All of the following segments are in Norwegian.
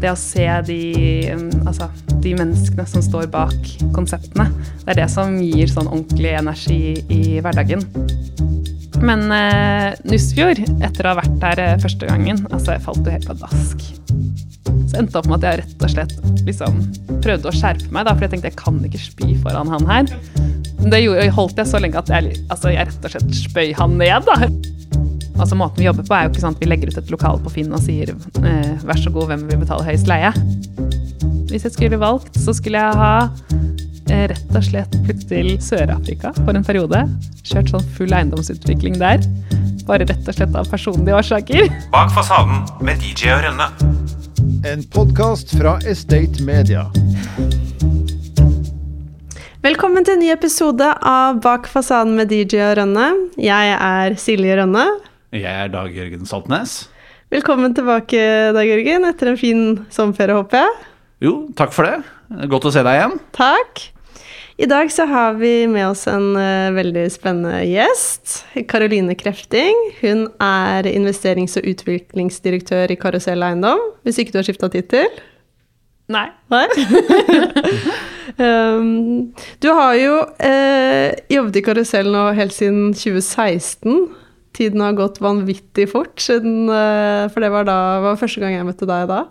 det å se de, um, altså, de menneskene som står bak konseptene, det er det som gir sånn ordentlig energi i hverdagen. Men eh, Nussfjord, etter å ha vært der eh, første gangen, altså jeg falt jo helt pladask. Så endte det opp med at jeg rett og slett liksom prøvde å skjerpe meg, da, for jeg tenkte jeg kan ikke spy foran han her. Det holdt jeg så lenge at jeg, altså, jeg rett og slett spøy han ned. da. Altså Måten vi jobber på, er jo ikke sånn at vi legger ut et lokal på Finn og sier eh, vær så god, hvem vil betale høyest leie? Hvis jeg skulle valgt, så skulle jeg ha eh, rett og slett flyttet til Sør-Afrika for en periode. Kjørt sånn full eiendomsutvikling der. Bare rett og slett av personlige årsaker. Bak fasaden med DJ og Rønne. En podkast fra Estate Media. Velkommen til en ny episode av Bak fasaden med DJ og Rønne. Jeg er Silje Rønne. Jeg er Dag Jørgen Saltnes. Velkommen tilbake, Dag Jørgen, etter en fin sommerferie, håper jeg. Jo, takk for det. Godt å se deg igjen. Takk. I dag så har vi med oss en uh, veldig spennende gjest. Karoline Krefting. Hun er investerings- og utviklingsdirektør i Karusell Eiendom, hvis ikke du har skifta tittel? Nei. Nei? um, du har jo uh, jobbet i Karusell nå helt siden 2016. Tiden har gått vanvittig fort, siden, uh, for det var, da, var første gang jeg møtte deg da.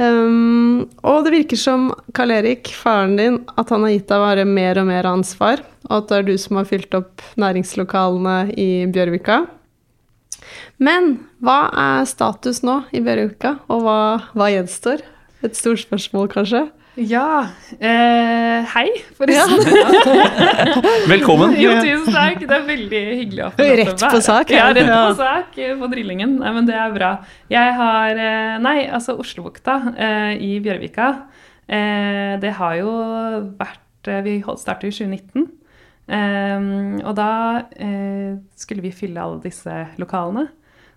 Um, og det virker som Karl Erik, faren din, at han har gitt deg bare mer og mer ansvar, og at det er du som har fylt opp næringslokalene i Bjørvika. Men hva er status nå i Bjørvika, og hva, hva gjenstår? Et stort spørsmål, kanskje? Ja eh, Hei, forresten. Velkommen. Jo, tusen takk. Det er veldig hyggelig å få lov Rett på sak, Ja, ja. rett på sak eh, på drillingen. Nei, men det er bra. Jeg har eh, Nei, altså Oslobukta eh, i Bjørvika, eh, det har jo vært eh, Vi startet i 2019. Eh, og da eh, skulle vi fylle alle disse lokalene.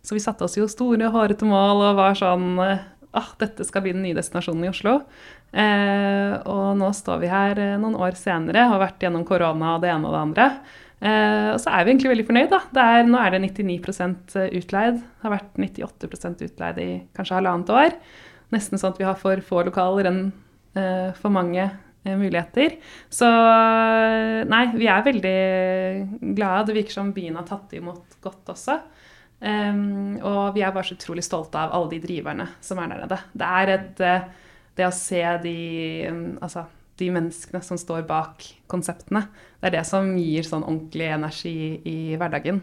Så vi satte oss jo store, hårete mål og var sånn ah, dette skal bli den nye destinasjonen i Oslo. Eh, og nå står vi her eh, noen år senere og har vært gjennom korona og det ene og det andre. Eh, og så er vi egentlig veldig fornøyd. da. Er, nå er det 99 utleid. Det har vært 98% utleid i kanskje halvannet år. Nesten sånn at vi har for få lokaler enn for mange muligheter. Så nei, vi er veldig glade. Det virker som byen har tatt imot godt også. Um, og vi er bare så utrolig stolte av alle de driverne som er der nede. Det er et eh, Det å se de um, Altså de menneskene som står bak konseptene, det er det som gir sånn ordentlig energi i hverdagen.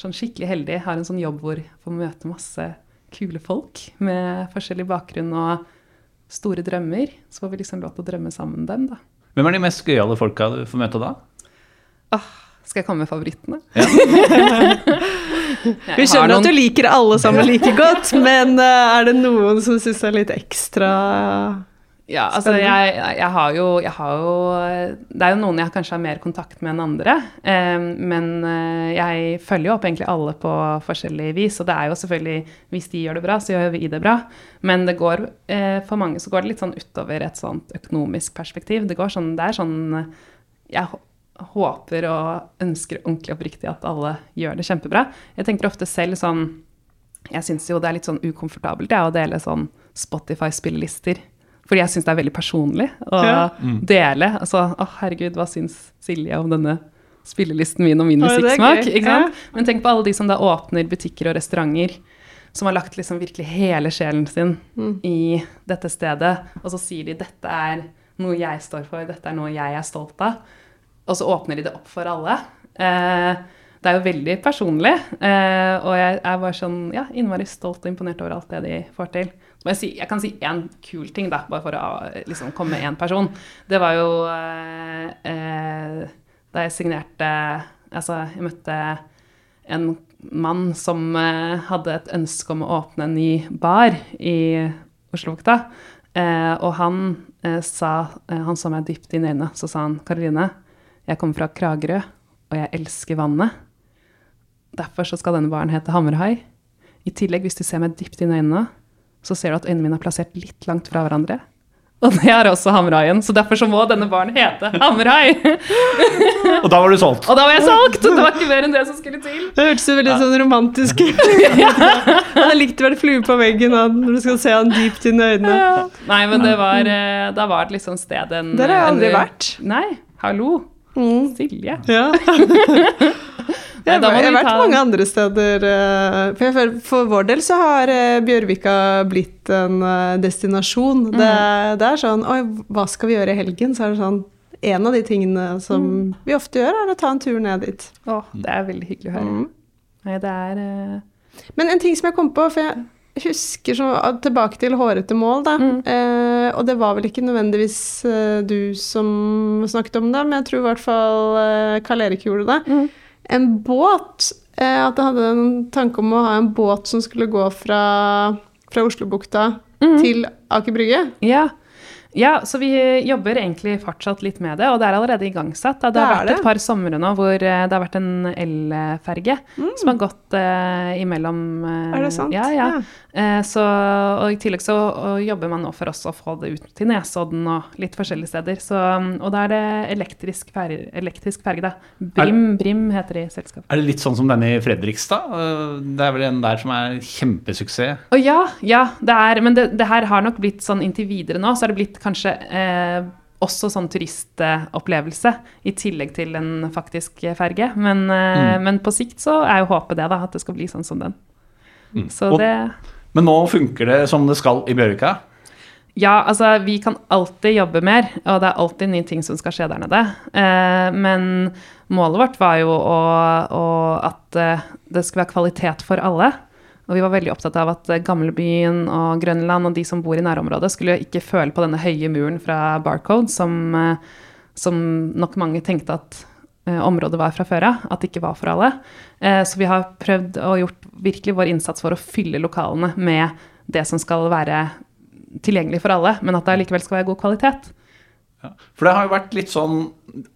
Sånn skikkelig heldig. Har en sånn jobb hvor jeg får møte masse kule folk med forskjellig bakgrunn og store drømmer. Så får vi liksom lov til å drømme sammen dem, da. Hvem er de mest gøyale folka du får møte da? Åh, skal jeg komme med favorittene? Ja. Vi skjønner noen- at du liker alle sammen like godt, men eh, er det noen som syns er litt ekstra Ja, altså jeg, jeg, har jo, jeg har jo Det er jo noen jeg kanskje har mer kontakt med enn andre. Eh, men eh, jeg følger jo opp egentlig alle på forskjellig vis. Og det er jo selvfølgelig Hvis de gjør det bra, så gjør vi det bra. Men det går, eh, for mange så går det litt sånn utover et sånt økonomisk perspektiv. Det går sånn, det er sånn Jeg håper og ønsker ordentlig oppriktig at alle gjør det kjempebra. Jeg tenker ofte selv sånn Jeg syns jo det er litt sånn ukomfortabelt ja, å dele sånn Spotify-spillelister. Fordi jeg syns det er veldig personlig å Ja. dele. Altså, å herregud, hva syns Silje om denne spillelisten min og min musikksmak? sant? Men tenk på alle de som da åpner butikker og restauranter, som har lagt liksom virkelig hele sjelen sin i dette stedet, og så sier de dette er noe jeg står for, dette er noe jeg er stolt av. Og så åpner de det opp for alle. Eh, det er jo veldig personlig, eh, og jeg er bare sånn ja, innmari stolt og imponert over alt det de får til. Jeg, si, jeg kan si én kul ting, da, bare for å liksom, komme med én person. Det var jo eh, eh, da jeg signerte Altså, jeg møtte en mann som eh, hadde et ønske om å åpne en ny bar i Oslobukta. Eh, og han eh, sa eh, Han så meg dypt inn i øynene, så sa han Karoline, jeg kommer fra Kragerø, og jeg elsker vannet. Derfor så skal denne baren hete Hammerhai. I tillegg, hvis du ser meg dypt inn i øynene, så ser du at øynene mine er plassert litt langt fra hverandre. Og det er også Hammerhaien, så derfor så må denne baren hete Hammerhai. Og da var du solgt. Og da var jeg solgt! Det var ikke mer enn det som skulle til. Det hørtes jo veldig sånn romantisk ut. Jeg likte likt å være flue på veggen når du skal se han dypt inn i øynene. Nei, men det var, eh, da var det liksom stedet en Der har jeg aldri en- vært. Nei, hallo. Mm. Silje. Ja. Nei, Jeg, har vært mange andre steder. eh, For, for vår del så har eh, Bjørvika blitt en eh, destinasjon. Mm. Det, det er sånn Oi, hva skal vi gjøre i helgen? Så er det sånn En av de tingene som Mm. vi ofte gjør, er å ta en tur ned dit. Å, det er veldig hyggelig å høre. Mm. Nei, det er uh... Men en ting som jeg kom på, for jeg husker så, tilbake til hårete mål, da. Mm. Eh, og det var vel ikke nødvendigvis eh, du som snakket om det, men jeg tror i hvert fall eh, Karl Erik gjorde det. Mm. En båt. Eh, at jeg hadde en tanke om å ha en båt som skulle gå fra, fra Oslobukta Mm. til Aker Brygge. Ja. Ja, så vi jobber egentlig fortsatt litt med det, og det er allerede igangsatt. Det Det har er vært det. et par somre nå hvor eh, det har vært en elferge som har gått uh, imellom Mm. Er det sant? Ja, ja. Ja. Uh, så, og I tillegg så og jobber man nå for oss å få det ut til Nesodden og litt forskjellige steder. Så, og da er det elektrisk, fer elektrisk ferge, da. Brim, Brim heter det i selskapet. Er det litt sånn som denne i Fredrikstad? Det er vel en der som er kjempesuksess. Å ja, ja, det er Men det, det her har nok blitt sånn inntil videre nå, så har det blitt kanskje eh, også sånn turistopplevelse i tillegg til en faktisk ferge. Men, eh, Mm. men på sikt så er jo håpet det, da, at det skal bli sånn som den. Så Mm. Og- det Men nå funker det som det skal i Bjørvika. Ja, altså vi kan alltid jobbe mer, og det er alltid nye ting som skal skje der nede. Eh, men målet vårt var jo å, å, at eh, det skulle være kvalitet for alle. Og vi var veldig opptatt av at Gamlebyen og Grønland og de som bor i nærområdet, skulle ikke føle på denne høye muren fra Barcode, som, eh, som nok mange tenkte at eh, området var fra før av, at det ikke var for alle. Eh, så vi har prøvd og gjort virkelig vår innsats for å fylle lokalene med det som skal være tilgjengelig for alle, men at det likevel skal være god kvalitet. Ja. For det har jo vært litt sånn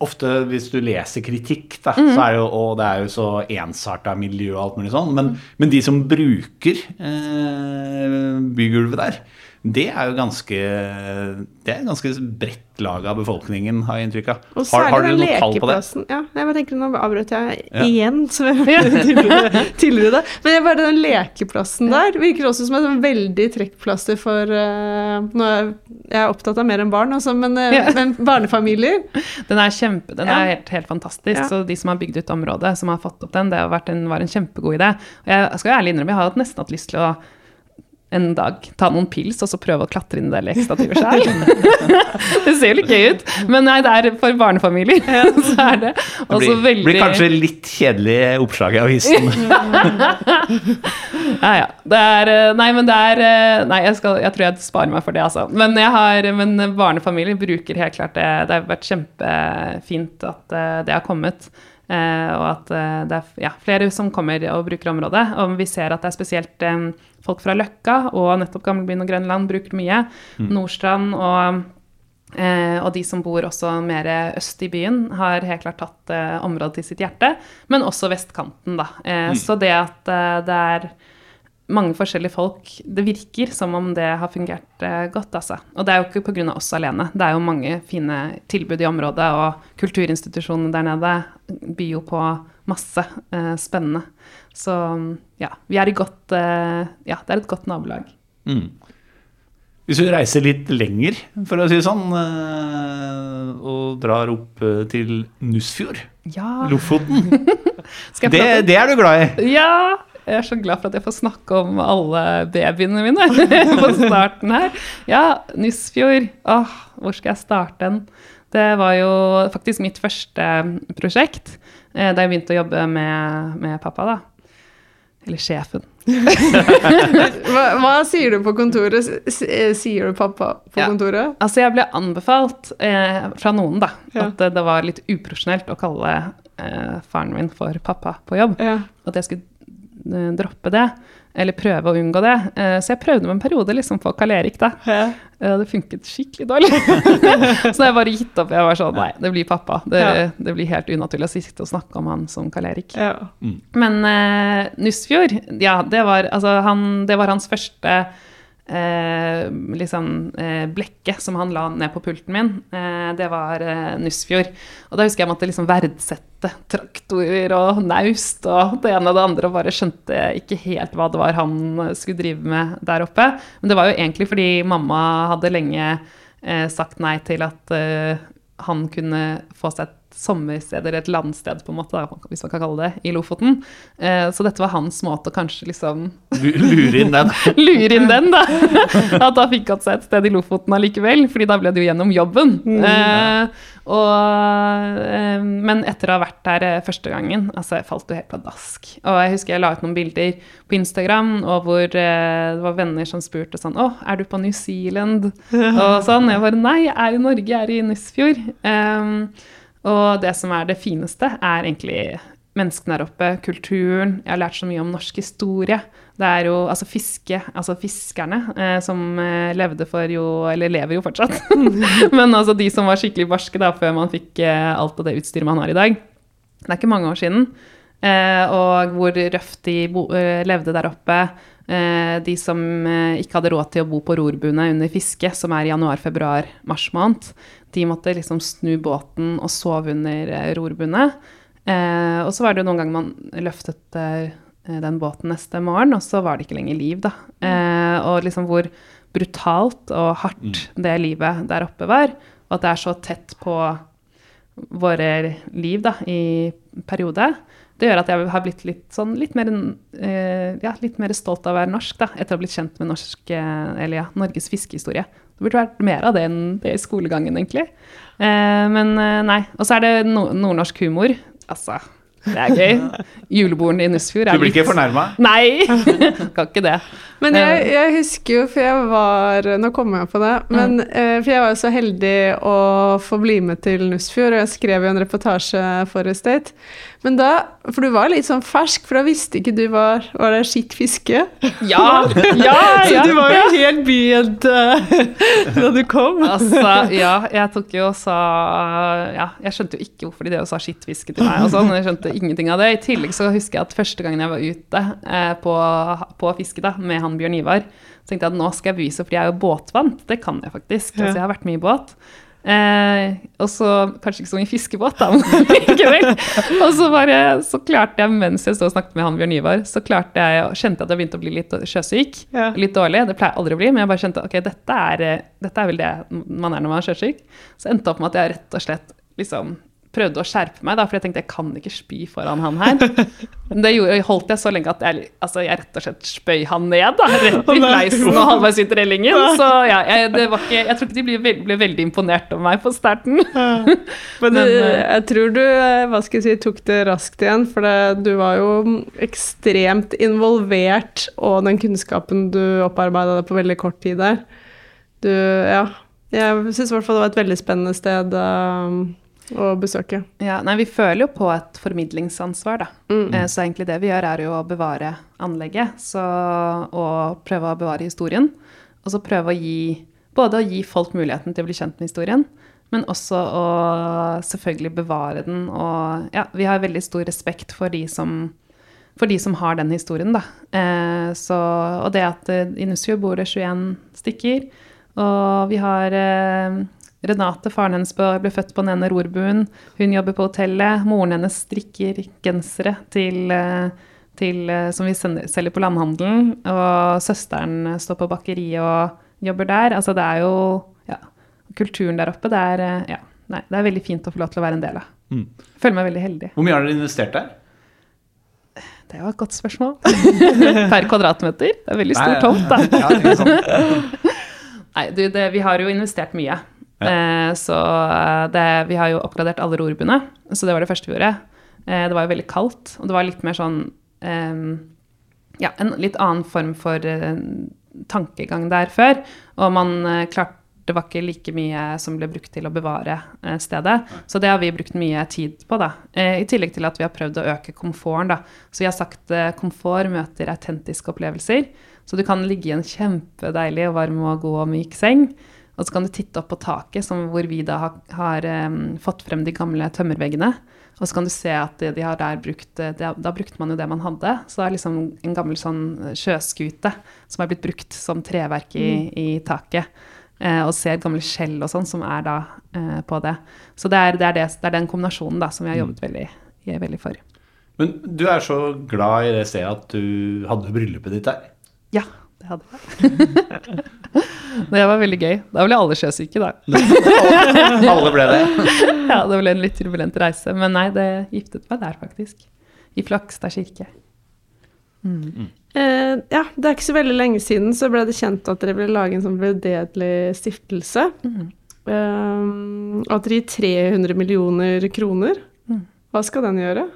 Ofte hvis du leser kritikk, da, mm. så er det jo Og det er jo så ensarta miljø og alt mulig sånn, men, men, men de som bruker eh, bygulvet der, det er jo ganske Det er ganske bredt lag av befolkningen, har jeg inntrykk av. Og Har, særlig har dere den noe tall på det? lekeplassen. Ja, jeg bare tenker, Nå avbrøt jeg Ja. igjen, som jeg tidligere, tidligere da. Men jeg bare den lekeplassen der virker også som et veldig trekkplaster for uh, Nå er jeg opptatt av mer enn barn, også, men, eh, Ja. men barnefamilier. Den er, kjempe, den Ja. er helt, helt fantastisk. Ja. Så de som har bygd ut området, som har fått opp den, det har vært en, var en kjempegod idé. Og jeg skal jo ærlig innrømme, jeg har nesten hatt lyst til å en dag ta noen pils og så prøve å klatre inn i det lekestativet sjøl. det ser jo litt gøy ut, men nei, det er for barnefamilier. så er det Det blir, veldig blir kanskje litt kjedelig oppslag i avisen. Ja, ja. Det er eh, Nei, men det er eh, Nei, jeg, skal, jeg tror jeg sparer meg for det, altså. Men, jeg har, men barnefamilier bruker helt klart det. Det har vært kjempefint at eh, det har kommet. eh, og at det er ja, flere som kommer og bruker området. Og vi ser at det er spesielt folk fra Løkka og nettopp Gamlebyen og Grønland bruker det mye. Nordstrand og Eh, og de som bor også mer øst i byen, har helt klart tatt eh, området til sitt hjerte. Men også vestkanten, da. Eh, Så det at eh, det er mange forskjellige folk Det virker som om det har fungert eh, godt, altså. Og det er jo ikke pga. oss alene. Det er jo mange fine tilbud i området, og kulturinstitusjonene der nede byr jo på masse eh, spennende. Så ja, vi er i godt eh, Ja, det er et godt nabolag. Mm. Hvis du reiser litt lenger, for å si det sånn, eh, og drar opp eh, til Nussfjord, Ja, Lofoten, det, det er du glad i? Ja! Jeg er så glad for at jeg får snakke om alle babyene mine på starten her. Ja, Nussfjord. Åh, hvor skal jeg starte den? Det var jo faktisk mitt første prosjekt da jeg begynte å jobbe med, med pappa, da. Eller sjefen. Hva, hva sier du på kontoret? S- sier du pappa på Ja. kontoret? Altså, jeg ble anbefalt eh, fra noen, da, Ja. at eh, det var litt uprofesjonelt å kalle eh, faren min for pappa på jobb. Ja. at jeg skulle eh, droppe det, eller prøve å unngå det. Eh, Så jeg prøvde med en periode liksom på Karl Erik, da. Ja. Eh, Det funket skikkelig dårlig. så jeg bare gitt opp. Jeg var sånn, nei, det blir pappa. Det, Ja. det blir helt unaturlig å sitte og snakke om han som Karl Erik. Ja. Men uh, Nussfjord, ja, det var, altså, han, det var hans første eh, liksom eh, blekket som han la ned på pulten min, eh, det var eh, Nussfjord. Og da husker jeg måtte liksom verdsette traktorer og naust og det ene og det andre, og bare skjønte ikke helt hva det var han skulle drive med der oppe. Men det var jo egentlig fordi mamma hadde lenge eh, sagt nei til at eh, han kunne få seg et sommersted, eller et landsted, på en måte, hvis man kan kalle det, i Lofoten. Eh, så dette var hans måte å kanskje liksom Lure inn den. lure inn den, da. At da fikk han seg et sted i Lofoten allikevel, fordi da ble det jo gjennom jobben. Eh, og, eh, men etter å ha vært der eh, første gangen, altså jeg falt jo helt pladask. Og jeg husker jeg la ut noen bilder på Instagram, og hvor eh, det var venner som spurte sånn Å, er du på New Zealand? Og sånn. Jeg bare Nei, jeg er i Norge, jeg er i Nussfjord. Og det som er det fineste, er egentlig menneskene der oppe, kulturen. Jeg har lært så mye om norsk historie. Det er jo altså fiske, altså fiskerne eh, som eh, levde for jo Eller lever jo fortsatt. Men altså de som var skikkelig barske da, før man fikk eh, alt av det utstyret man har i dag. Det er ikke mange år siden. Eh, og hvor røft de eh, levde der oppe. Eh, de som ikke hadde råd til å bo på rorbuene under fiske, som er januar, februar, mars måned, de måtte liksom snu båten og sove under rorbuene. Og så var det jo noen ganger man løftet den båten neste morgen, og så var det ikke lenger liv, da. Og liksom hvor brutalt og hardt det livet der oppe var, og at det er så tett på våre liv da, i periode. Det gjør at jeg har blitt litt, sånn, litt, mer, eh, ja, litt mer stolt av å være norsk, da, etter å ha blitt kjent med norsk, eh, eller ja, Norges fiskehistorie. Det burde vært mer av det enn det i skolegangen, egentlig. Eh, men eh, nei. Og så er det no nordnorsk humor. Altså, det er gøy. Juleborden i Nussfjord Du blir ikke fornærma? Nei! kan ikke det. Men jeg, jeg husker jo, for jeg var Nå kommer jeg på det. Men mm. For jeg var jo så heldig å få bli med til Nussfjord, og jeg skrev jo en reportasje for Estate. Men da For du var litt sånn fersk, for da visste ikke du var Var det skitt fiske? Ja! Ja! Så ja. du var jo helt byjente da du kom. Altså, ja, jeg tok jo og sa Ja, jeg skjønte jo ikke hvorfor de det sa skittfiske til meg og sånn. Jeg skjønte ingenting av det. I tillegg så husker jeg at første gangen jeg var ute eh, på, på fiske da, med han Bjørn Ivar, så tenkte jeg at nå skal jeg bevise, for jeg er jo båtvant. Det kan jeg faktisk. Altså, jeg har vært med i båt. Eh, og så kanskje ikke så mye fiskebåt, da, men likevel. Og så, bare, så klarte jeg, mens jeg stod og snakket med han Bjørn Ivar, så klarte jeg, kjente jeg at jeg begynte å bli litt sjøsyk. Ja. Litt dårlig. Det pleier jeg aldri å bli, men jeg bare kjente ok, dette er, dette er vel det man er når man er sjøsyk. Så endte det opp med at jeg rett og slett liksom prøvde å skjerpe meg, da, for jeg tenkte jeg kan ikke spy foran han her. Men det gjorde, holdt jeg så lenge at jeg, altså, jeg rett og slett spøy han ned, da, rett i fleisen og halvveis ut i rellingen. Så ja, jeg, det var ikke, jeg tror ikke de ble, veld- ble veldig imponert over meg på starten. Men du, Men, eh, jeg tror du eh, hva skal jeg si, tok det raskt igjen, for det, du var jo ekstremt involvert, og den kunnskapen du opparbeida deg på veldig kort tid der. Du, ja. Jeg syns i hvert fall det var et veldig spennende sted eh, å besøke. Ja, nei, vi føler jo på et formidlingsansvar, da. Mm. Så egentlig det vi gjør, er jo å bevare anlegget så, og prøve å bevare historien. Og så prøve å gi Både å gi folk muligheten til å bli kjent med historien, men også å selvfølgelig bevare den. Og ja, vi har veldig stor respekt for de som, for de som har den historien, da. Eh, så, og det at eh, i Nussfjord bor det 21 stykker, og vi har eh, Renate, faren hennes, ble født på den ene rorbuen. Hun jobber på hotellet. Moren hennes strikker gensere til, eh, til, eh, som vi selger på landhandelen. Og søsteren står på bakeriet og jobber der. Altså det er jo ja, kulturen der oppe. Det er, eh, ja, nei, det er veldig fint å få lov til å være en del av. Mm. Føler meg veldig heldig. Hvor mye har dere investert der? Det var et godt spørsmål. per kvadratmeter. Det er veldig stor tomt, da. Nei, du, det, vi har jo investert mye. Ja. Eh, så eh, det, vi har jo oppgradert alle rorbuene, så det var det første vi gjorde. Eh, det var jo veldig kaldt, og det var litt mer sånn Ja, en litt annen form for tankegang der før. Og man klarte det var ikke like mye som ble brukt til å bevare stedet. Så det har vi brukt mye tid på, da. I tillegg til at vi har prøvd å øke komforten, da. Så vi har sagt komfort møter autentiske opplevelser. Så du kan ligge i en kjempedeilig og varm og god og myk seng. Og så kan du titte opp på taket, som hvor vi da har, har um, fått frem de gamle tømmerveggene. Og så kan du se at de, de har der brukt de, Da brukte man jo det man hadde. Så det er liksom en gammel sånn sjøskute som er blitt brukt som treverk i, i taket. Eh, og ser gamle skjell og sånn som er da eh, på det. Så det er, det, er det, det er den kombinasjonen da som vi har jobbet veldig, veldig for. Men du er så glad i det stedet at du hadde bryllupet ditt der. Ja, det hadde jeg. det var veldig gøy. Da ble alle sjøsyke, da. Alle ble det. ja, det ble en litt turbulent reise. Men nei, det giftet meg der, faktisk. I Flakstad kirke. Eh, ja, det er ikke så veldig lenge siden så ble det kjent at dere ville lage en sånn veldedig stiftelse. Mm. Eh, at dere gir 300 millioner kroner. Mm. Hva skal den gjøre?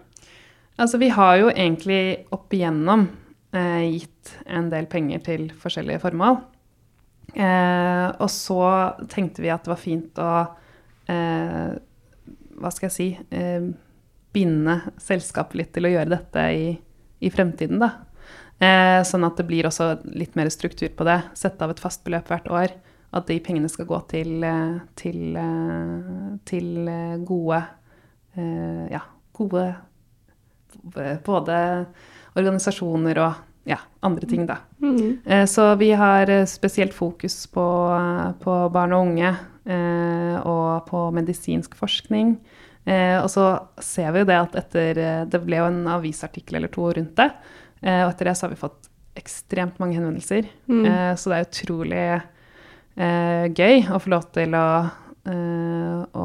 Altså, vi har jo egentlig opp igjennom eh, gitt en del penger til forskjellige formål. Eh, og så tenkte vi at det var fint å eh, Hva skal jeg si eh, Binde selskapet litt til å gjøre dette i, i fremtiden, da. Eh, sånn at det blir også litt mer struktur på det. Sette av et fast beløp hvert år. At de pengene skal gå til, eh, til, eh, til gode Ja, gode både organisasjoner og ja, andre ting, da. Eh, Så vi har eh, spesielt fokus på, eh, på barn og unge eh, og på medisinsk forskning. Eh, Og så ser vi jo det at etter Det ble jo en avisartikkel eller to rundt det. Og etter det så har vi fått ekstremt mange henvendelser. Eh, Så det er utrolig eh, gøy å få lov til å, eh, å,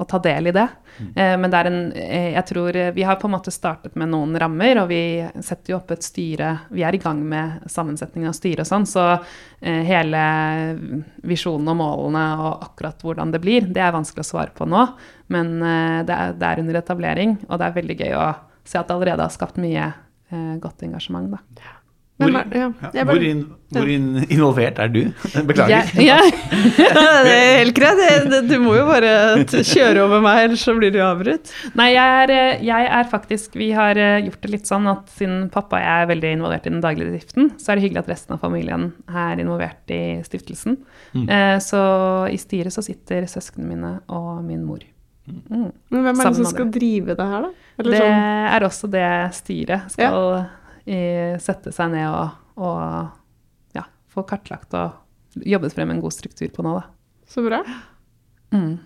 å ta del i det. Mm. men det er en eh, Jeg tror eh, Vi har på en måte startet med noen rammer, og vi setter jo opp et styre Vi er i gang med sammensetningen av styret og sånn, så eh, hele visjonen og målene og akkurat hvordan det blir, det er vanskelig å svare på nå. Men eh, det, er, det er under etablering, og det er veldig gøy å se at det allerede har skapt mye eh, godt engasjement, da. Hvor, ja, ja, bare- hvor, in, hvor in, involvert er du? Beklager. Ja, det er helt greit. Du må jo bare kjøre over meg, ellers så blir du avbrutt. Nei, jeg er, eh, jeg er faktisk Vi har eh, gjort det litt sånn at siden pappa og jeg er veldig involvert i den daglige driften, så er det hyggelig at resten av familien er involvert i stiftelsen. Mm. så i styret så sitter søsknene mine og min mor. Mm. Men hvem er det som skal drive det her, da? Eller Det sånn, er også det styret skal eh, sette seg ned og, og ja, få kartlagt og jobbet frem en god struktur på nå, da. så bra. Mm.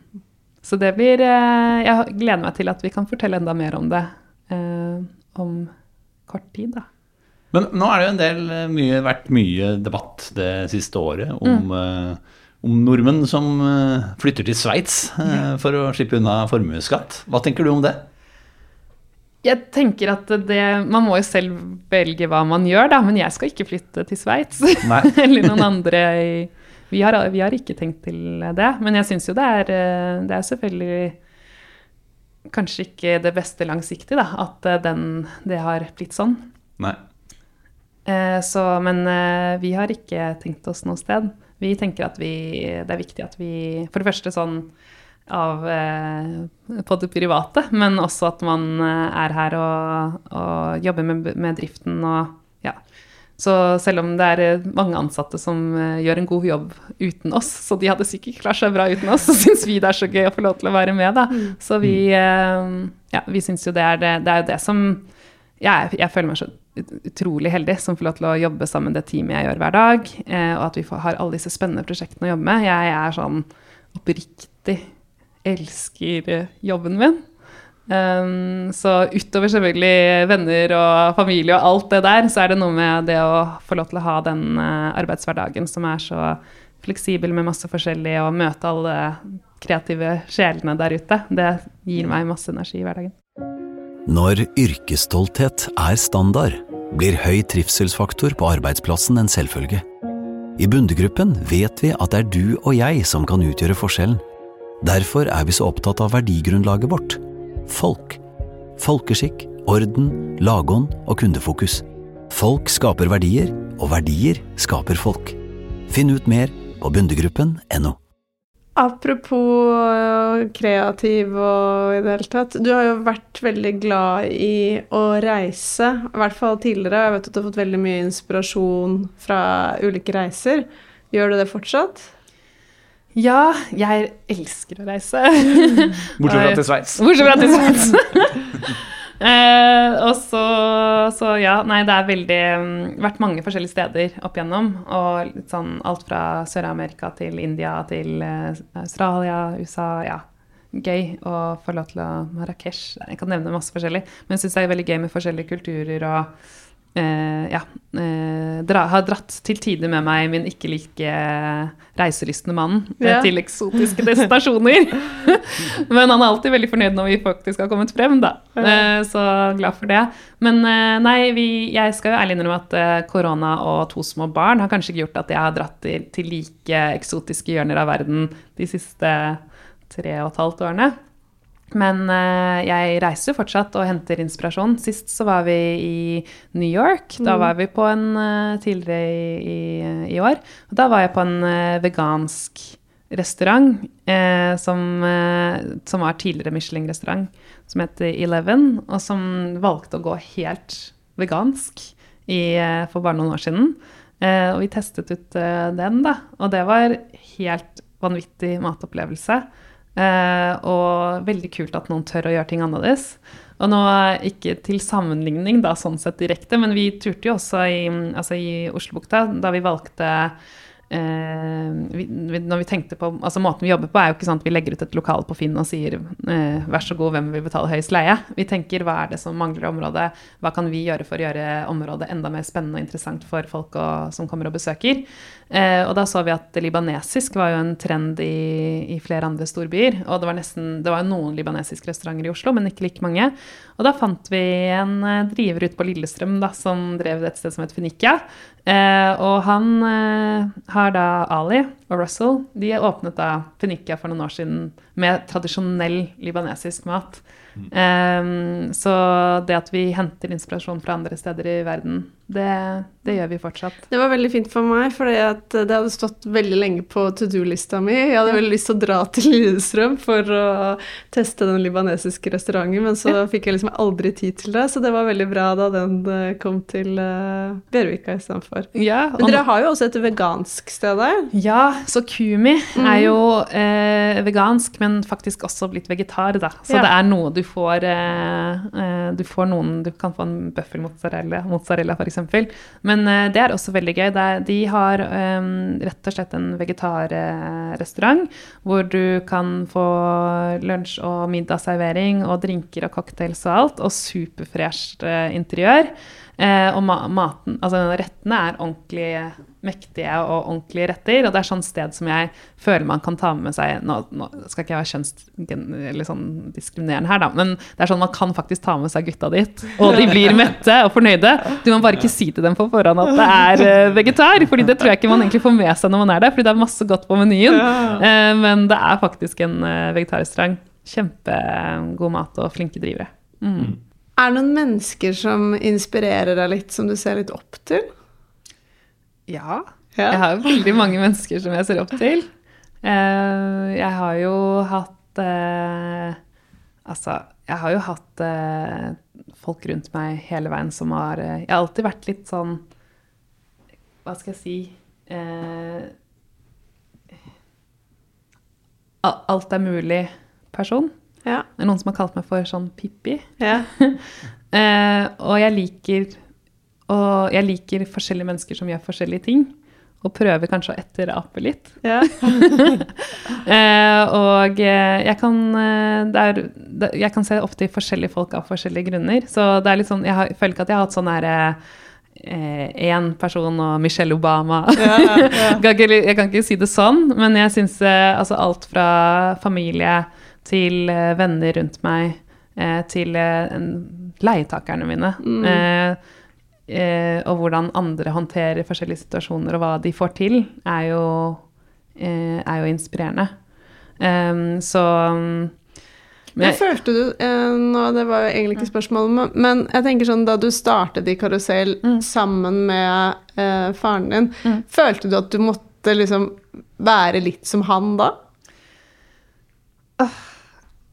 Så det blir eh, Jeg gleder meg til at vi kan fortelle enda mer om det eh, om kort tid, da. Men nå er det jo en del eh, mye, vært mye debatt det siste året om, eh, om nordmenn som flytter til Sveits uh, for å slippe unna formuesskatt. Hva tenker du om det? Jeg tenker at det, Man må jo selv velge hva man gjør, da, men jeg skal ikke flytte til Sveits. Eller noen andre i vi har, vi har ikke tenkt til det. Men jeg syns jo det er, eh, det er selvfølgelig kanskje ikke det beste langsiktig, da, at eh, den, det har blitt sånn. Nei. Eh, Så, men eh, vi har ikke tenkt oss noe sted. Vi tenker at vi, det er viktig at vi For det første sånn av eh, på det private, men også at man eh, er her og, og jobber med, med driften og ja. Så selv om det er eh, mange ansatte som eh, gjør en god jobb uten oss, så de hadde sikkert klart seg bra uten oss, så syns vi det er så gøy å få lov til å være med, da. Så vi, eh, ja, vi syns jo det er det, det er jo det som jeg, jeg føler meg så utrolig heldig som får lov til å jobbe sammen med det teamet jeg gjør hver dag, eh, og at vi får, har alle disse spennende prosjektene å jobbe med. Jeg er sånn oppriktig elsker jobben min. Um, så utover selvfølgelig venner og familie og alt det der, så er det noe med det å få lov til å ha den uh, arbeidshverdagen som er så fleksibel med masse forskjellig, og møte alle kreative sjelene der ute. Det gir meg masse energi i hverdagen. Når yrkesstolthet er standard, blir høy trivselsfaktor på arbeidsplassen en selvfølge. I Bundegruppen vet vi at det er du og jeg som kan utgjøre forskjellen. Derfor er vi så opptatt av verdigrunnlaget vårt folk. Folkeskikk, orden, lagånd og kundefokus. Folk skaper verdier, og verdier skaper folk. Finn ut mer på bundegruppen.no. Apropos øh, kreativ og i det hele tatt. Du har jo vært veldig glad i å reise, i hvert fall tidligere. Jeg vet at du har fått veldig mye inspirasjon fra ulike reiser. Gjør du det fortsatt? Ja, jeg elsker å reise. Bortsett fra til Sveits. Bortsett fra til Sveits. eh, og så, så ja, nei, det er veldig mm, Vært mange forskjellige steder opp igjennom. Og litt sånn alt fra Sør-Amerika til India til eh, Australia, USA, ja. Gøy å få lov til å Marrakech. Jeg kan nevne masse forskjellig. Men jeg syns det er veldig gøy med forskjellige kulturer og eh, ja, eh, dra, har dratt til tider med meg min ikke like reiselystne mann Ja. til eksotiske destinasjoner. Men han er alltid veldig fornøyd når vi faktisk har kommet frem, da. Eh, så glad for det. Men nei, vi, jeg skal jo ærlig innrømme at korona og to små barn har kanskje ikke gjort at jeg har dratt til, til like eksotiske hjørner av verden de siste tre og et halvt årene. Men eh, jeg reiser fortsatt og henter inspirasjon. Sist så var vi i New York. Da var vi på en eh, tidligere i, i, i år. Og da var jeg på en eh, vegansk restaurant eh, som, eh, som var tidligere Michelin-restaurant, som heter Eleven, og som valgte å gå helt vegansk i, eh, for bare noen år siden. Og vi testet ut den, da. Og det var helt vanvittig matopplevelse. Eh, og veldig kult at noen tør å gjøre ting annerledes. Og nå ikke til sammenligning da, sånn sett direkte, men vi turte jo også i, altså i Oslobukta da vi valgte vi, vi, når vi tenkte på, altså Måten vi jobber på, er jo ikke sånn at vi legger ut et lokal på Finn og sier eh, vær så god, hvem vil betale høyest leie? Vi tenker hva er det som mangler i området, hva kan vi gjøre for å gjøre området enda mer spennende og interessant for folk å- som kommer og besøker? Eh, og da så vi at libanesisk var jo en trend i, i flere andre storbyer. Og det var nesten, det var jo noen libanesiske restauranter i Oslo, men ikke like mange. Og da fant vi en eh, driver ute på Lillestrøm da, som drev et sted som het Fenikia. Eh, og han eh, har da Ali og Russell De åpnet da Fenikia for noen år siden med tradisjonell libanesisk mat. Eh, så det at vi henter inspirasjon fra andre steder i verden, det, det gjør vi fortsatt. Det var veldig fint for meg, for det hadde stått veldig lenge på to do-lista mi. Jeg hadde veldig lyst til å dra til Lillestrøm for å teste den libanesiske restauranten, men så fikk jeg liksom aldri tid til det, så det var veldig bra da den eh, kom til uh, Bjørvika istedenfor. Ja, Men dere har jo også et vegansk sted der. Ja, så Kumi er jo eh, vegansk, men faktisk også blitt vegetar, da. Så Ja. det er noe du får eh, eh, Du får noen Du kan få en bøffelmozzarella, mozzarella f.eks. Men eh, det er også veldig gøy. De har eh, rett og slett en vegetarrestaurant hvor du kan få lunsj- og middagsservering og drinker og cocktails og alt, og superfresht interiør. Eh, og ma maten, altså rettene er ordentlig mektige og ordentlige retter. Og det er sånn sted som jeg føler man kan ta med seg Nå, nå skal ikke jeg være kjønnsdiskriminerende sånn her, da, men det er sånn man kan faktisk ta med seg gutta dit. Og de blir mette og fornøyde. Du må bare ikke si til dem på forhånd at det er eh, vegetar, fordi det tror jeg ikke man egentlig får med seg når man er der, fordi det er masse godt på menyen. Eh, men det er faktisk en vegetarrestaurant. Kjempegod mat og flinke drivere. Mm. Er det noen mennesker som inspirerer deg litt, som du ser litt opp til? Ja. Ja. Jeg har jo veldig mange mennesker som jeg ser opp til. Eh, jeg har jo hatt eh, Altså, jeg har jo hatt eh, folk rundt meg hele veien som har Jeg har alltid vært litt sånn Hva skal jeg si Alt er mulig-person. Ja. Det er noen som har kalt meg for sånn Pippi. ja. Eh, og jeg liker Og jeg liker forskjellige mennesker som gjør forskjellige ting. Og prøver kanskje å etterape litt. ja. Eh, og eh, jeg kan eh, det er, Jeg kan se ofte i forskjellige folk av forskjellige grunner. Så det er litt sånn Jeg har, føler ikke at jeg har hatt sånn herre én person og Michelle Obama. jeg, kan ikke, jeg kan ikke si det sånn, men jeg syns eh, altså alt fra familie til eh, venner rundt meg eh, til eh, leietakerne mine. Eh, og hvordan andre håndterer forskjellige situasjoner, og hva de får til, er jo, er jo inspirerende. Em, så mm, men jeg, følte du nå, Det var jo egentlig ikke spørsmålet, men, jeg tenker sånn da du startet i Karusell sammen med eh, faren din, følte du at du måtte liksom være litt som han da?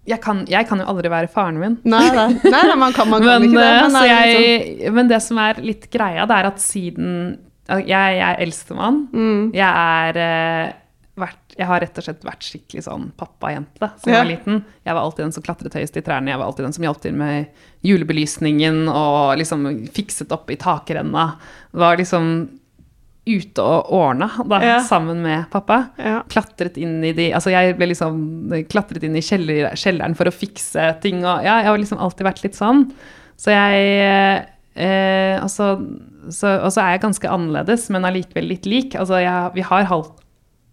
Jeg, kan, jeg kan jo aldri være faren min. Nei, nei, nei, man kan, man kan men, ikke det. eh, Men, det jeg, liksom, men det som er litt greia, det er at siden Jeg, jeg er eldstemann. Mm. Jeg er eh, vært Jeg har rett og slett vært skikkelig sånn pappajente som Ja. var liten. Jeg var alltid den som klatret høyest i trærne, jeg var alltid den som hjalp til med julebelysningen og liksom fikset opp i takrenna. Var liksom ute og ordna da, Ja. sammen med pappa. Ja. Klatret inn i de Altså, jeg ble liksom klatret inn i kjeller, kjelleren for å fikse ting og Ja, jeg har liksom alltid vært litt sånn. Så jeg eh, altså, så, Og så er jeg ganske annerledes, men allikevel litt lik. Altså, jeg, vi har halvt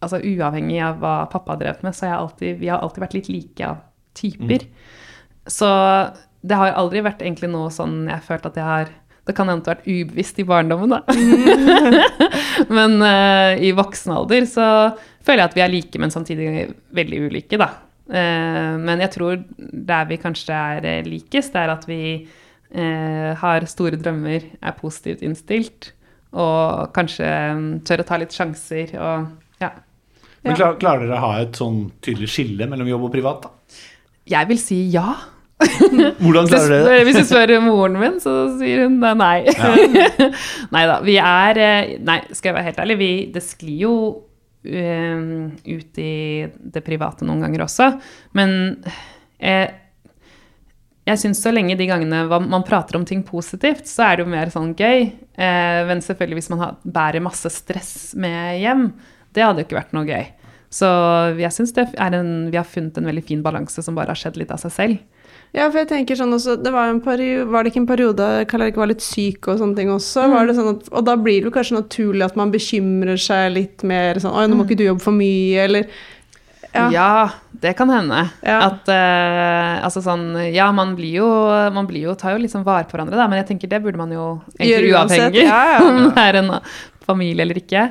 Altså uavhengig av hva pappa har drevet med, så har jeg alltid, vi har alltid vært litt like av typer. Så det har aldri vært egentlig noe sånn jeg har følt at jeg har Det kan hende vært ubevisst i barndommen, da. men uh, i voksen alder så føler jeg at vi er like, men samtidig veldig ulike, da. Uh, men jeg tror der vi kanskje er likest, det er at vi uh, har store drømmer, er positivt innstilt, og kanskje mm, tør å ta litt sjanser og ja. Men klar, klarer dere å ha et sånn tydelig skille mellom jobb og privat? da? Jeg vil si ja. Hvordan klarer dere det? hvis du spør moren min, så sier hun nei. nei. nei da. Vi er eh, Nei, skal jeg være helt ærlig, vi, det sklir jo um, ut i det private noen ganger også. Men eh, jeg syns så lenge de gangene man prater om ting positivt, så er det jo mer sånn gøy. Eh, men selvfølgelig hvis man har, bærer masse stress med hjem, det hadde jo ikke vært noe gøy. Så jeg syns vi har funnet en veldig fin balanse som bare har skjedd litt av seg selv. Ja, for jeg tenker sånn også, det var, en periode, var det ikke en periode Karl Erik var litt syk og sånne ting også? Var det sånn at, og da blir det jo kanskje naturlig at man bekymrer seg litt mer sånn Oi, nå må ikke du jobbe for mye, eller Ja. Ja. det kan hende. Ja. At uh, altså sånn Ja, man blir jo Man blir jo, tar jo liksom vare på hverandre, da, men jeg tenker det burde man jo egentlig uavhengig ja. om det er en familie eller ikke.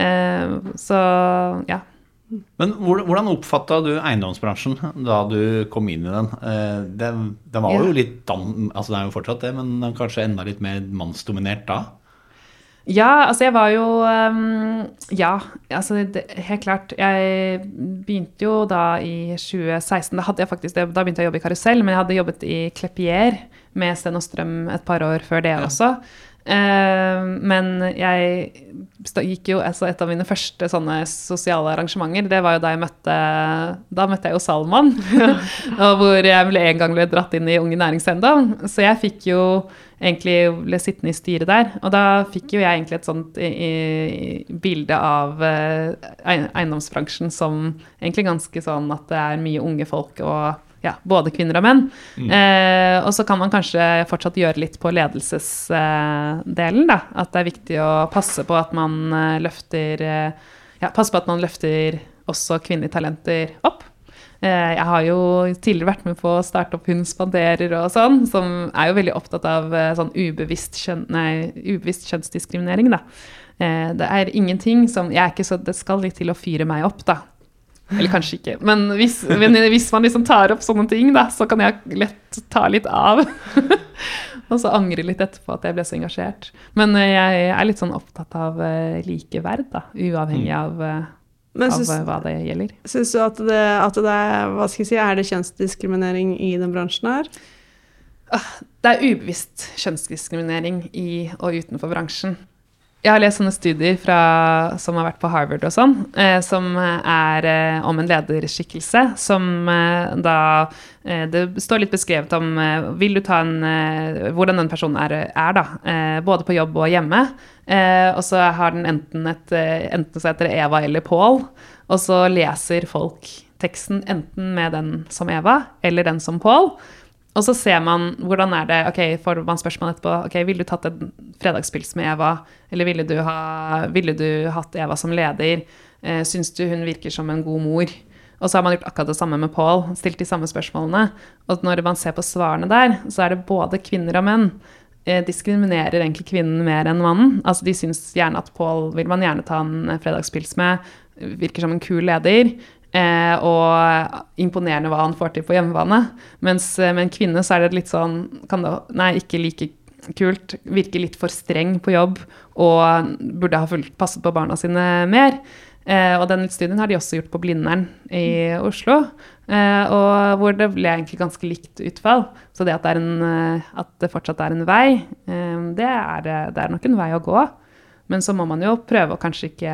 Uh, så ja. Men hvordan oppfatta du eiendomsbransjen da du kom inn i den? Eh, Den, den var jo litt dan, altså Den er jo fortsatt det, men den kanskje enda litt mer mannsdominert da? Ja, altså jeg var jo ehm, Ja, altså det, helt klart. Jeg begynte jo da i 2016. Da, hadde jeg faktisk, da begynte jeg å jobbe i Karusell, men jeg hadde jobbet i Klepier med Sten og Strøm et par år før det også. Men jeg gikk jo altså Et av mine første sånne sosiale arrangementer, det var jo da jeg møtte Da møtte jeg jo Salman. hvor jeg ble en gang ble dratt inn i Unge Næringseiendom. Så jeg fikk jo egentlig ble sittende i styret der. Og da fikk jo jeg egentlig et sånt i, i, bilde av eh, eiendomsbransjen som egentlig ganske sånn at det er mye unge folk og ja, både kvinner og menn. Eh, og så kan man kanskje fortsatt gjøre litt på ledelsesdelen, da. At det er viktig å passe på at man eh, løfter eh, Ja, passe på at man løfter også kvinnelige talenter opp. Eh, jeg har jo tidligere vært med på å starte opp Hun spanderer og sånn, som er jo veldig opptatt av eh, sånn ubevisst, kjønn, nei, ubevisst kjønnsdiskriminering, da. Eh, det er ingenting som Jeg er ikke så Det skal litt til å fyre meg opp, da. Eller kanskje ikke. Men hvis, men hvis man liksom tar opp sånne ting, da, så kan jeg lett ta litt av. og så angre litt etterpå at jeg ble så engasjert. Men eh, jeg er litt sånn opptatt av eh, likeverd, da. Uavhengig av, eh, av syns, hva det gjelder. syns du at det, at det er Hva skal jeg si, er det kjønnsdiskriminering i den bransjen her? Det er ubevisst kjønnsdiskriminering i og utenfor bransjen. Jeg har lest sånne studier fra, som har vært på Harvard og sånn, eh, som er eh, om en lederskikkelse, som eh, da eh, Det står litt beskrevet om eh, vil du ta en, eh, hvordan den personen er, er da, eh, både på jobb og hjemme. Eh, og så har den enten et eh, enten så heter det Eva eller Pål, og så leser folk teksten enten med den som Eva eller den som Pål. Og så ser man hvordan er det Ok, får man spørsmål etterpå Ok, ville du tatt en fredagspils med Eva? Eller ville du, ha, ville du hatt Eva som leder? Eh, syns du hun virker som en god mor? Og så har man gjort akkurat det samme med Paul, stilt de samme spørsmålene. Og når man ser på svarene der, så er det både kvinner og menn. Eh, diskriminerer egentlig kvinnen mer enn mannen. Altså De syns gjerne at Paul vil man gjerne ta en fredagspils med, virker som en kul leder. Eh, og imponerende hva han får til på hjemmebane. Mens eh, med en kvinne så er det litt sånn kan det, Nei, ikke like kult. Virker litt for streng på jobb og burde ha fulgt, passet på barna sine mer. Eh, og den studien har de også gjort på Blindern i Oslo. Eh, og hvor det ble egentlig ganske likt utfall. Så det at det, en, eh, at det fortsatt er en vei, eh, det, er, det er nok en vei å gå. Men så må man jo prøve å kanskje ikke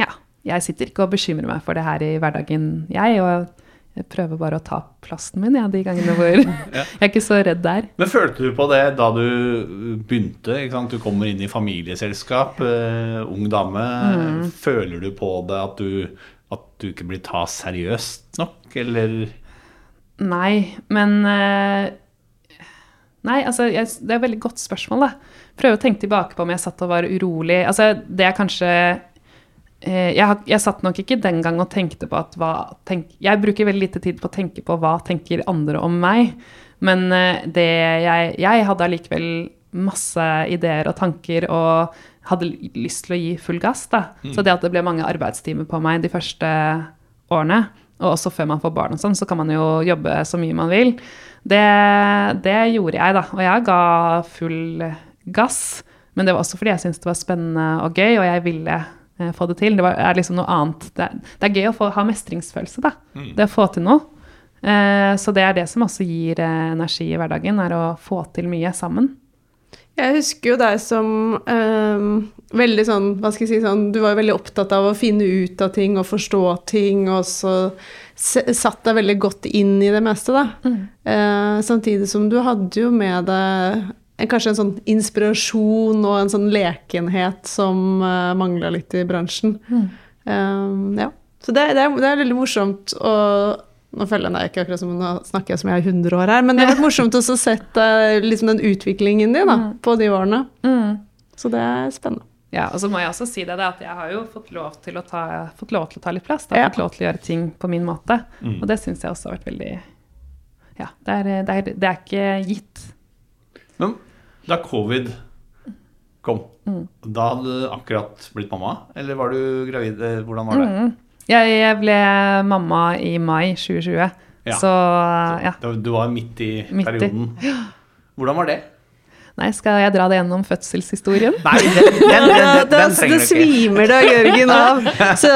ja, jeg sitter ikke og bekymrer meg for det her i hverdagen, jeg. Og jeg prøver bare å ta plassen min, ja, de gangene hvor jeg er ikke så redd der. Men følte du på det da du begynte? Du kommer inn i familieselskap, uh, ung dame. Mm. Føler du på det at du, at du ikke blir tatt seriøst nok, eller Nei, men uh, Nei, altså, jeg, det er et veldig godt spørsmål, da. Prøve å tenke tilbake på om jeg satt og var urolig. Altså, det er kanskje jeg, jeg satt nok ikke den gang og tenkte på at hva tenk, Jeg bruker veldig lite tid på å tenke på hva tenker andre om meg. Men eh, det jeg, jeg hadde allikevel masse ideer og tanker og hadde lyst til å gi full gass. da. Så det at det ble mange arbeidstimer på meg de første årene, og også før man får barn og sånn, så kan man jo jobbe så mye man vil. Det, det gjorde jeg, da. Og jeg ga full gass. Men det var også fordi jeg syntes det var spennende og gøy, og jeg ville eh, få det til. Det var, er liksom noe annet. Det, er- det er gøy å få, ha mestringsfølelse, da. Det å få til noe. Eh, så det er det som også gir eh, energi i hverdagen, er å få til mye sammen. Jeg husker jo deg som ehm, veldig sånn, hva skal jeg si, sånn, du var jo veldig opptatt av å finne ut av ting og forstå ting, og så satt deg veldig godt inn i det meste, da. Eh, samtidig som du hadde jo med deg kanskje en sånn inspirasjon og en sånn lekenhet som uh, mangla litt i bransjen. Ehm, ja. Så det, det, er, det er veldig morsomt å nå føler jeg meg ikke akkurat som nå snakker jeg som jeg er 100 år her, men det har vært morsomt å sett eh, liksom den utviklingen din da, på de årene. Så det er spennende. Ja, og så må jeg også si det, at jeg har jo fått lov til å ta, fått lov til å ta litt plass. Da, har Fått lov til å gjøre ting på min måte. Og det syns jeg også har vært veldig Ja, det er, det er, det er ikke gitt. Men da covid kom, da hadde du akkurat blitt mamma? Eller var du gravid? Eh, Hvordan var det? Jeg, jeg ble mamma i mai 2020, Ja. så ja. Du var midt i Midt i. perioden. Hvordan var det? Nei, skal jeg dra det gjennom fødselshistorien? Nei, den, den, den, den, trenger du ikke. svimer da, Jørgen, av. Så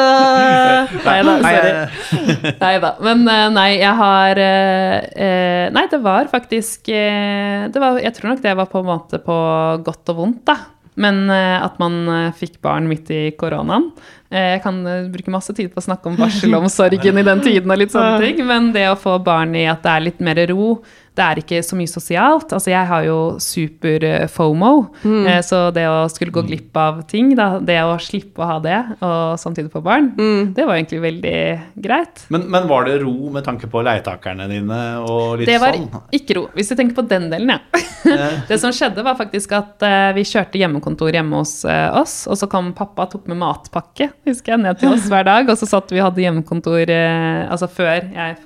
Nei da, sorry. Nei da. Men eh, nei, jeg har eh, eh, Nei, det var faktisk eh, det var, Jeg tror nok det var på en måte på godt og vondt, da. Men at man fikk barn midt i koronaen. Eh, jeg kan eh, bruke masse tid på å snakke om barselomsorgen i den tiden og litt sånne ting, men det å få barn i at det er litt mer ro, det er ikke så mye sosialt. Altså, jeg har jo super eh, FOMO, mm. så det å skulle gå glipp av ting, da, det å slippe å ha det, og samtidig få barn, det var egentlig veldig greit. Men, men var det ro med tanke på leietakerne dine og litt Det var sånn? ikke ro, hvis du tenker på den delen, ja. det som skjedde, var faktisk at vi kjørte hjemmekontor hjemme hos oss, og så kom pappa og tok med matpakke, husker jeg, ned til oss hver dag, og så satt vi og hadde hjemmekontor eh, altså før jeg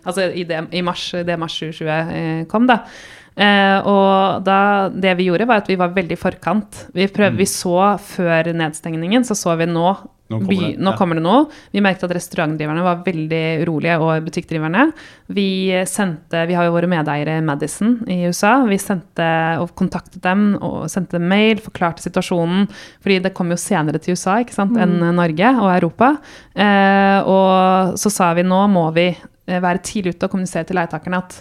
Altså i, det, i mars, det mars 2020 eh, kom, da. Eh, og da, det vi gjorde, var at vi var veldig i forkant. Vi, prøv, vi så før nedstengningen, så så vi nå Nå kommer by, det, nå ja. kommer det noe. Vi merket at restaurantdriverne var veldig urolige, og butikkdriverne. Vi sendte, vi har jo våre medeiere Madison i USA. Vi sendte og kontaktet dem og sendte dem mail, forklarte situasjonen. Fordi det kom jo senere til USA ikke sant, enn Norge og Europa. Eh, og så sa vi nå må vi eh, være tidlig ute og kommunisere til leietakerne at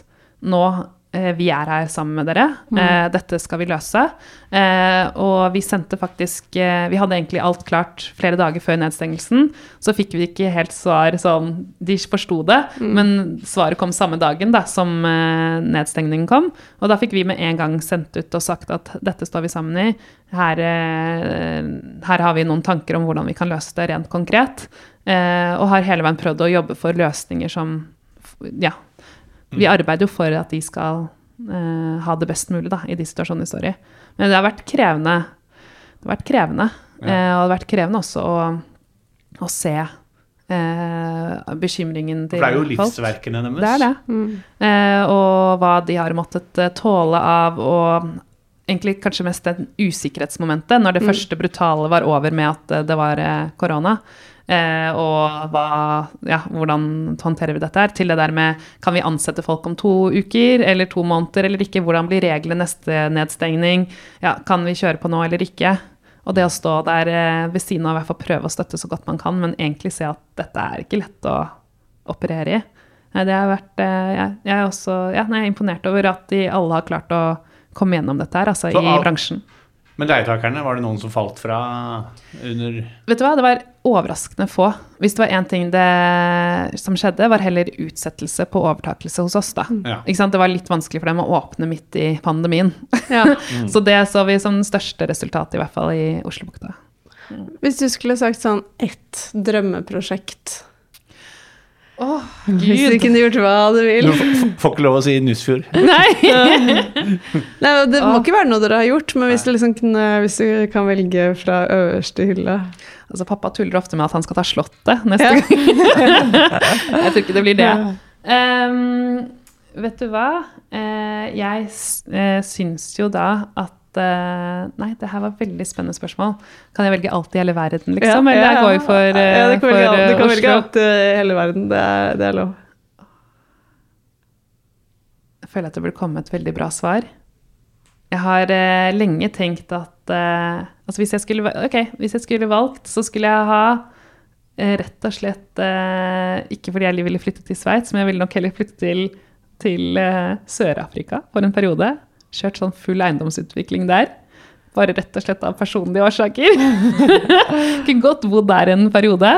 nå vi er her sammen med dere. Eh, dette skal vi løse. Eh, og vi sendte faktisk eh, Vi hadde egentlig alt klart flere dager før nedstengelsen. Så fikk vi ikke helt svar sånn De forsto det, men svaret kom samme dagen da, som eh, nedstengningen kom. Og da fikk vi med en gang sendt ut og sagt at dette står vi sammen i. Her, eh, her har vi noen tanker om hvordan vi kan løse det rent konkret. Eh, og har hele veien prøvd å jobbe for løsninger som Ja. Vi arbeider jo for at de skal uh, ha det best mulig da, i de situasjonene de står i. Men det har vært krevende. Det har vært krevende. Eh, og det har vært krevende også å, å se uh, bekymringen til For det er jo livsverkene deres. Det er det. Eh, og hva de har måttet tåle av og egentlig kanskje mest det usikkerhetsmomentet, når det første brutale var over med at det var korona. Eh, og hva, ja, hvordan håndterer vi dette her? Til det der med kan vi ansette folk om to uker eller to måneder eller ikke? Hvordan blir reglene neste nedstengning? Ja, kan vi kjøre på nå eller ikke? Og det å stå der eh, ved siden av, i hvert fall prøve å støtte så godt man kan, men egentlig se at dette er ikke lett å operere i. Nei, det har vært eh, jeg, jeg, er også, ja, jeg er imponert over at de alle har klart å komme gjennom dette her, altså Så i av- bransjen. Men leietakerne, var det noen som falt fra under Vet du hva, det var overraskende få. Hvis det var én ting det, som skjedde, var heller utsettelse på overtakelse hos oss, da. Ja. Ikke sant? Det var litt vanskelig for dem å åpne midt i pandemien. Ja. Så det så vi som det største resultatet, i hvert fall i Oslobukta. Hvis du skulle sagt sånn ett drømmeprosjekt Åh, Hvis du gud. kunne gjort hva du vil. Du får- ikke lov å si Nussfjord. Nei! Nei, Det må ikke være noe dere har gjort, men hvis du, liksom kunne, hvis du kan velge fra øverste hylle Altså, pappa tuller ofte med at han skal ta Slottet neste Ja. gang. jeg tror ikke det blir det. Um, vet du hva? Eh, jeg eh, syns jo da at eh, Nei, det her var et veldig spennende spørsmål. Kan jeg velge alt i hele verden, liksom? Eller jeg går jo for, Oslo. ja, du kan velge, alt- eh, du kan velge alt i hele verden. Det er, det er lov. Jeg føler at det burde komme et veldig bra svar. Jeg har eh, lenge tenkt at eh, altså hvis jeg, skulle, va- ok, hvis jeg skulle valgt, så skulle jeg ha eh, rett og slett eh, Ikke fordi jeg ville flytte til Sveits, men jeg ville nok heller flytte til, til eh, Sør-Afrika for en periode. Kjørt sånn full eiendomsutvikling der. Bare rett og slett av personlige årsaker. Kunne godt bodd der en periode.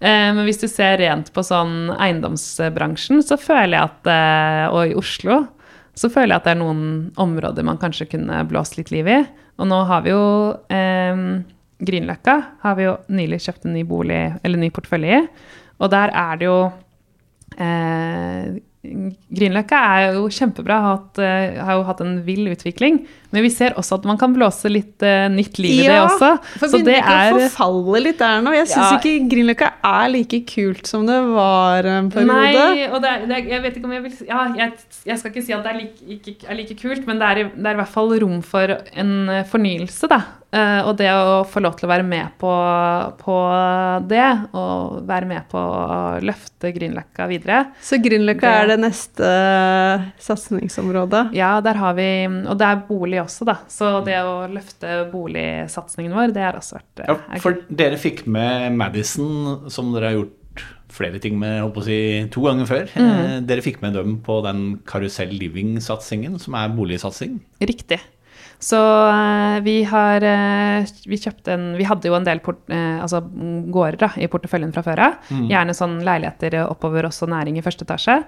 Eh, Men hvis du ser rent på sånn eiendomsbransjen, så føler jeg at eh, Og i Oslo, så føler jeg at det er noen områder man kanskje kunne blåst litt liv i. Og nå har vi jo eh, Grünerløkka har vi jo nylig kjøpt en ny bolig, eller ny portefølje i. Og der er det jo eh, Grünerløkka er jo kjempebra, hatt, eh, har jo hatt en vill utvikling. Men vi ser også at man kan blåse litt uh, nytt liv i det også. For Så det ikke å er forfalle litt der nå? Jeg syns Ja. ikke Grünerløkka er like kult som det var en periode. Nei, og det er, det er, jeg vet ikke om jeg vil ja, jeg, jeg skal ikke si at det er like, ikke, er like kult, men det er, det er i hvert fall rom for en eh, fornyelse, da. Eh, og det å få lov til å være med på, på det, og være med på å løfte Grünerløkka videre Så Grünerløkka er det neste satsingsområdet. Ja, der har vi Og det er bolig også, da. Så det å løfte boligsatsingen vår, det har også vært uh, Ja, for dere fikk med Madison, som dere har gjort flere ting med, jeg håper å si, to ganger før. Mm. Eh, Dere fikk med dem på den Karusell Living-satsingen, som er boligsatsing. Riktig. Så eh, vi har eh, Vi kjøpte en Vi hadde jo en del port, eh, altså, mm, gårder da, i porteføljen fra før av. Gjerne sånn leiligheter oppover også næring i første etasje.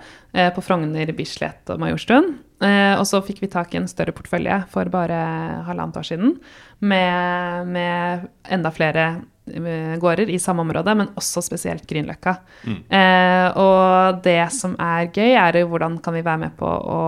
På Frogner, Bislett og Majorstuen. Og så fikk vi tak i en større portefølje for bare halvannet år siden. Med, med enda flere gårder i samme område, men også spesielt Grünerløkka. Eh, og det som er gøy, er jo hvordan kan vi være med på å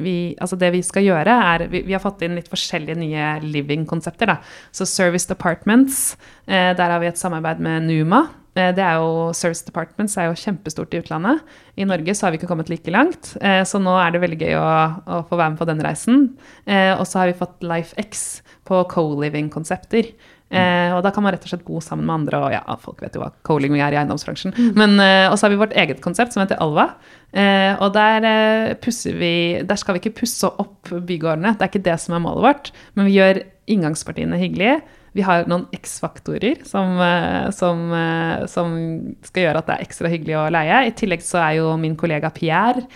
vi, altså Det vi skal gjøre, er Vi, vi har fått inn litt forskjellige nye living-konsepter. da. Så Service Departments, eh, der har vi et samarbeid med Numa. Eh, det er jo, Service Departments er jo kjempestort i utlandet. I Norge så har vi ikke kommet like langt, eh, så nå er det veldig gøy å, å få være med på den reisen. Eh, og så har vi fått LifeX på co-living-konsepter. Eh, og da kan man rett og slett bo sammen med andre, og ja, folk vet jo hva co-living er i eiendomsbransjen. Men, eh, og så har vi vårt eget konsept som heter Alva. Eh, og der, eh, pusser vi, der skal vi ikke pusse opp bygårdene, det er ikke det som er målet vårt. Men vi gjør inngangspartiene hyggelige. Vi har noen X-faktorer som, eh, som, eh, som skal gjøre at det er ekstra hyggelig å leie. I tillegg så er jo min kollega Pierre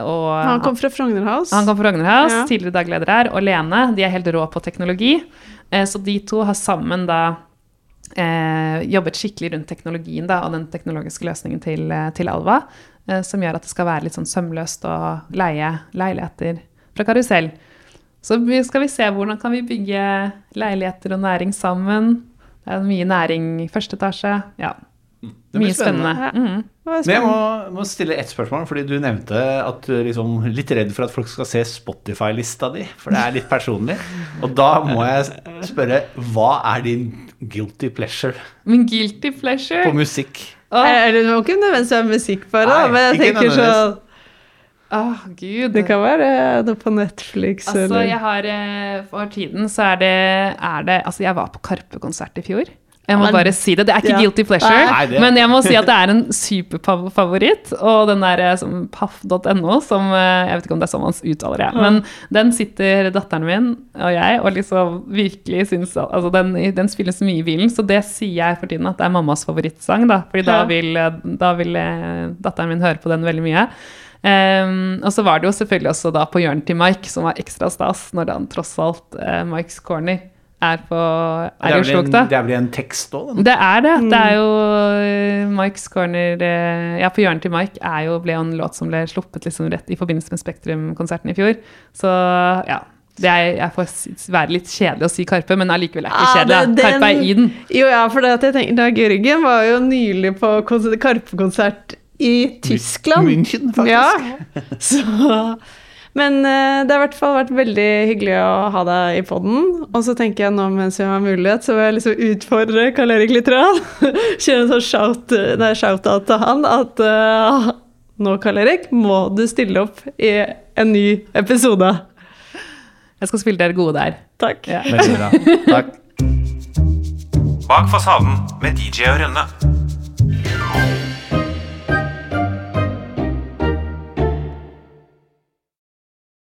og Han kom fra Frogner House. han kom fra Frognerhaus, Ja. tidligere dagleder her, og Lene. De er helt rå på teknologi. Eh, Så de to har sammen da eh, jobbet skikkelig rundt teknologien da, og den teknologiske løsningen til, eh, til Alva, eh, som gjør at det skal være litt sånn sømløst å leie leiligheter fra karusell. Så skal vi se hvordan kan vi bygge leiligheter og næring sammen. Det er mye næring i første etasje. Ja, Det blir mye spennende. Ja. Mm. Men jeg må, må stille ett spørsmål, fordi du nevnte at du er liksom litt redd for at folk skal se Spotify-lista di, for det er litt personlig. Og da må jeg spørre, hva er din guilty pleasure Min guilty pleasure på musikk? Er Eller det må ikke nødvendigvis være musikk, bare, da, Nei, men jeg ikke tenker sånn åh, gud. Det kan være noe på Netflix Altså, eller jeg har eh, For tiden så er det, er det Altså, jeg var på Karpe-konsert i fjor. Jeg må Men- bare si det. Det er ikke Ja. guilty pleasure, Nei, det- men jeg må si at det er en superfavoritt. Og den der eh, paff.no, som eh, Jeg vet ikke om det er sånn man uttaler det, men den sitter datteren min og jeg og liksom virkelig syns Altså, den, den spilles mye i bilen, så det sier jeg for tiden at det er mammas favorittsang, da. Fordi da vil, eh, da vil eh, datteren min høre på den veldig mye. Um, og så var det jo selvfølgelig også da på hjørnet til Mike, som var ekstra stas, når han tross alt, uh, Mikes Corner, er, på, Det er i Oslo en, det er vel en tekst òg, den? Det er det. Det er jo eh, Mike's Corner eh, Ja, på hjørnet til Mike er jo, ble jo en låt som ble sluppet liksom rett i forbindelse med Spektrum-konserten i fjor. Så ja. Det er, jeg får være litt kjedelig å si Karpe, men allikevel er ikke Ah, kjedelig. det- da. Karpe er i den. Jo, ja, for det at jeg tenker, da Jørgen var jo nylig på kons- Karpe-konsert i Tyskland. München, faktisk. Ja, så Men eh, det har i hvert fall vært veldig hyggelig å ha deg i poden. Og så tenker jeg nå mens jeg har mulighet, så vil jeg liksom utfordre Karl Erik litt. Kjøre en sånn shout, nei, shout-out til han at uh, nå, Karl Erik, må du stille opp i en ny episode. Jeg skal spille dere gode der. Takk. Ja. Veldig bra. Takk. Bak fasaden med DJ og Rønne.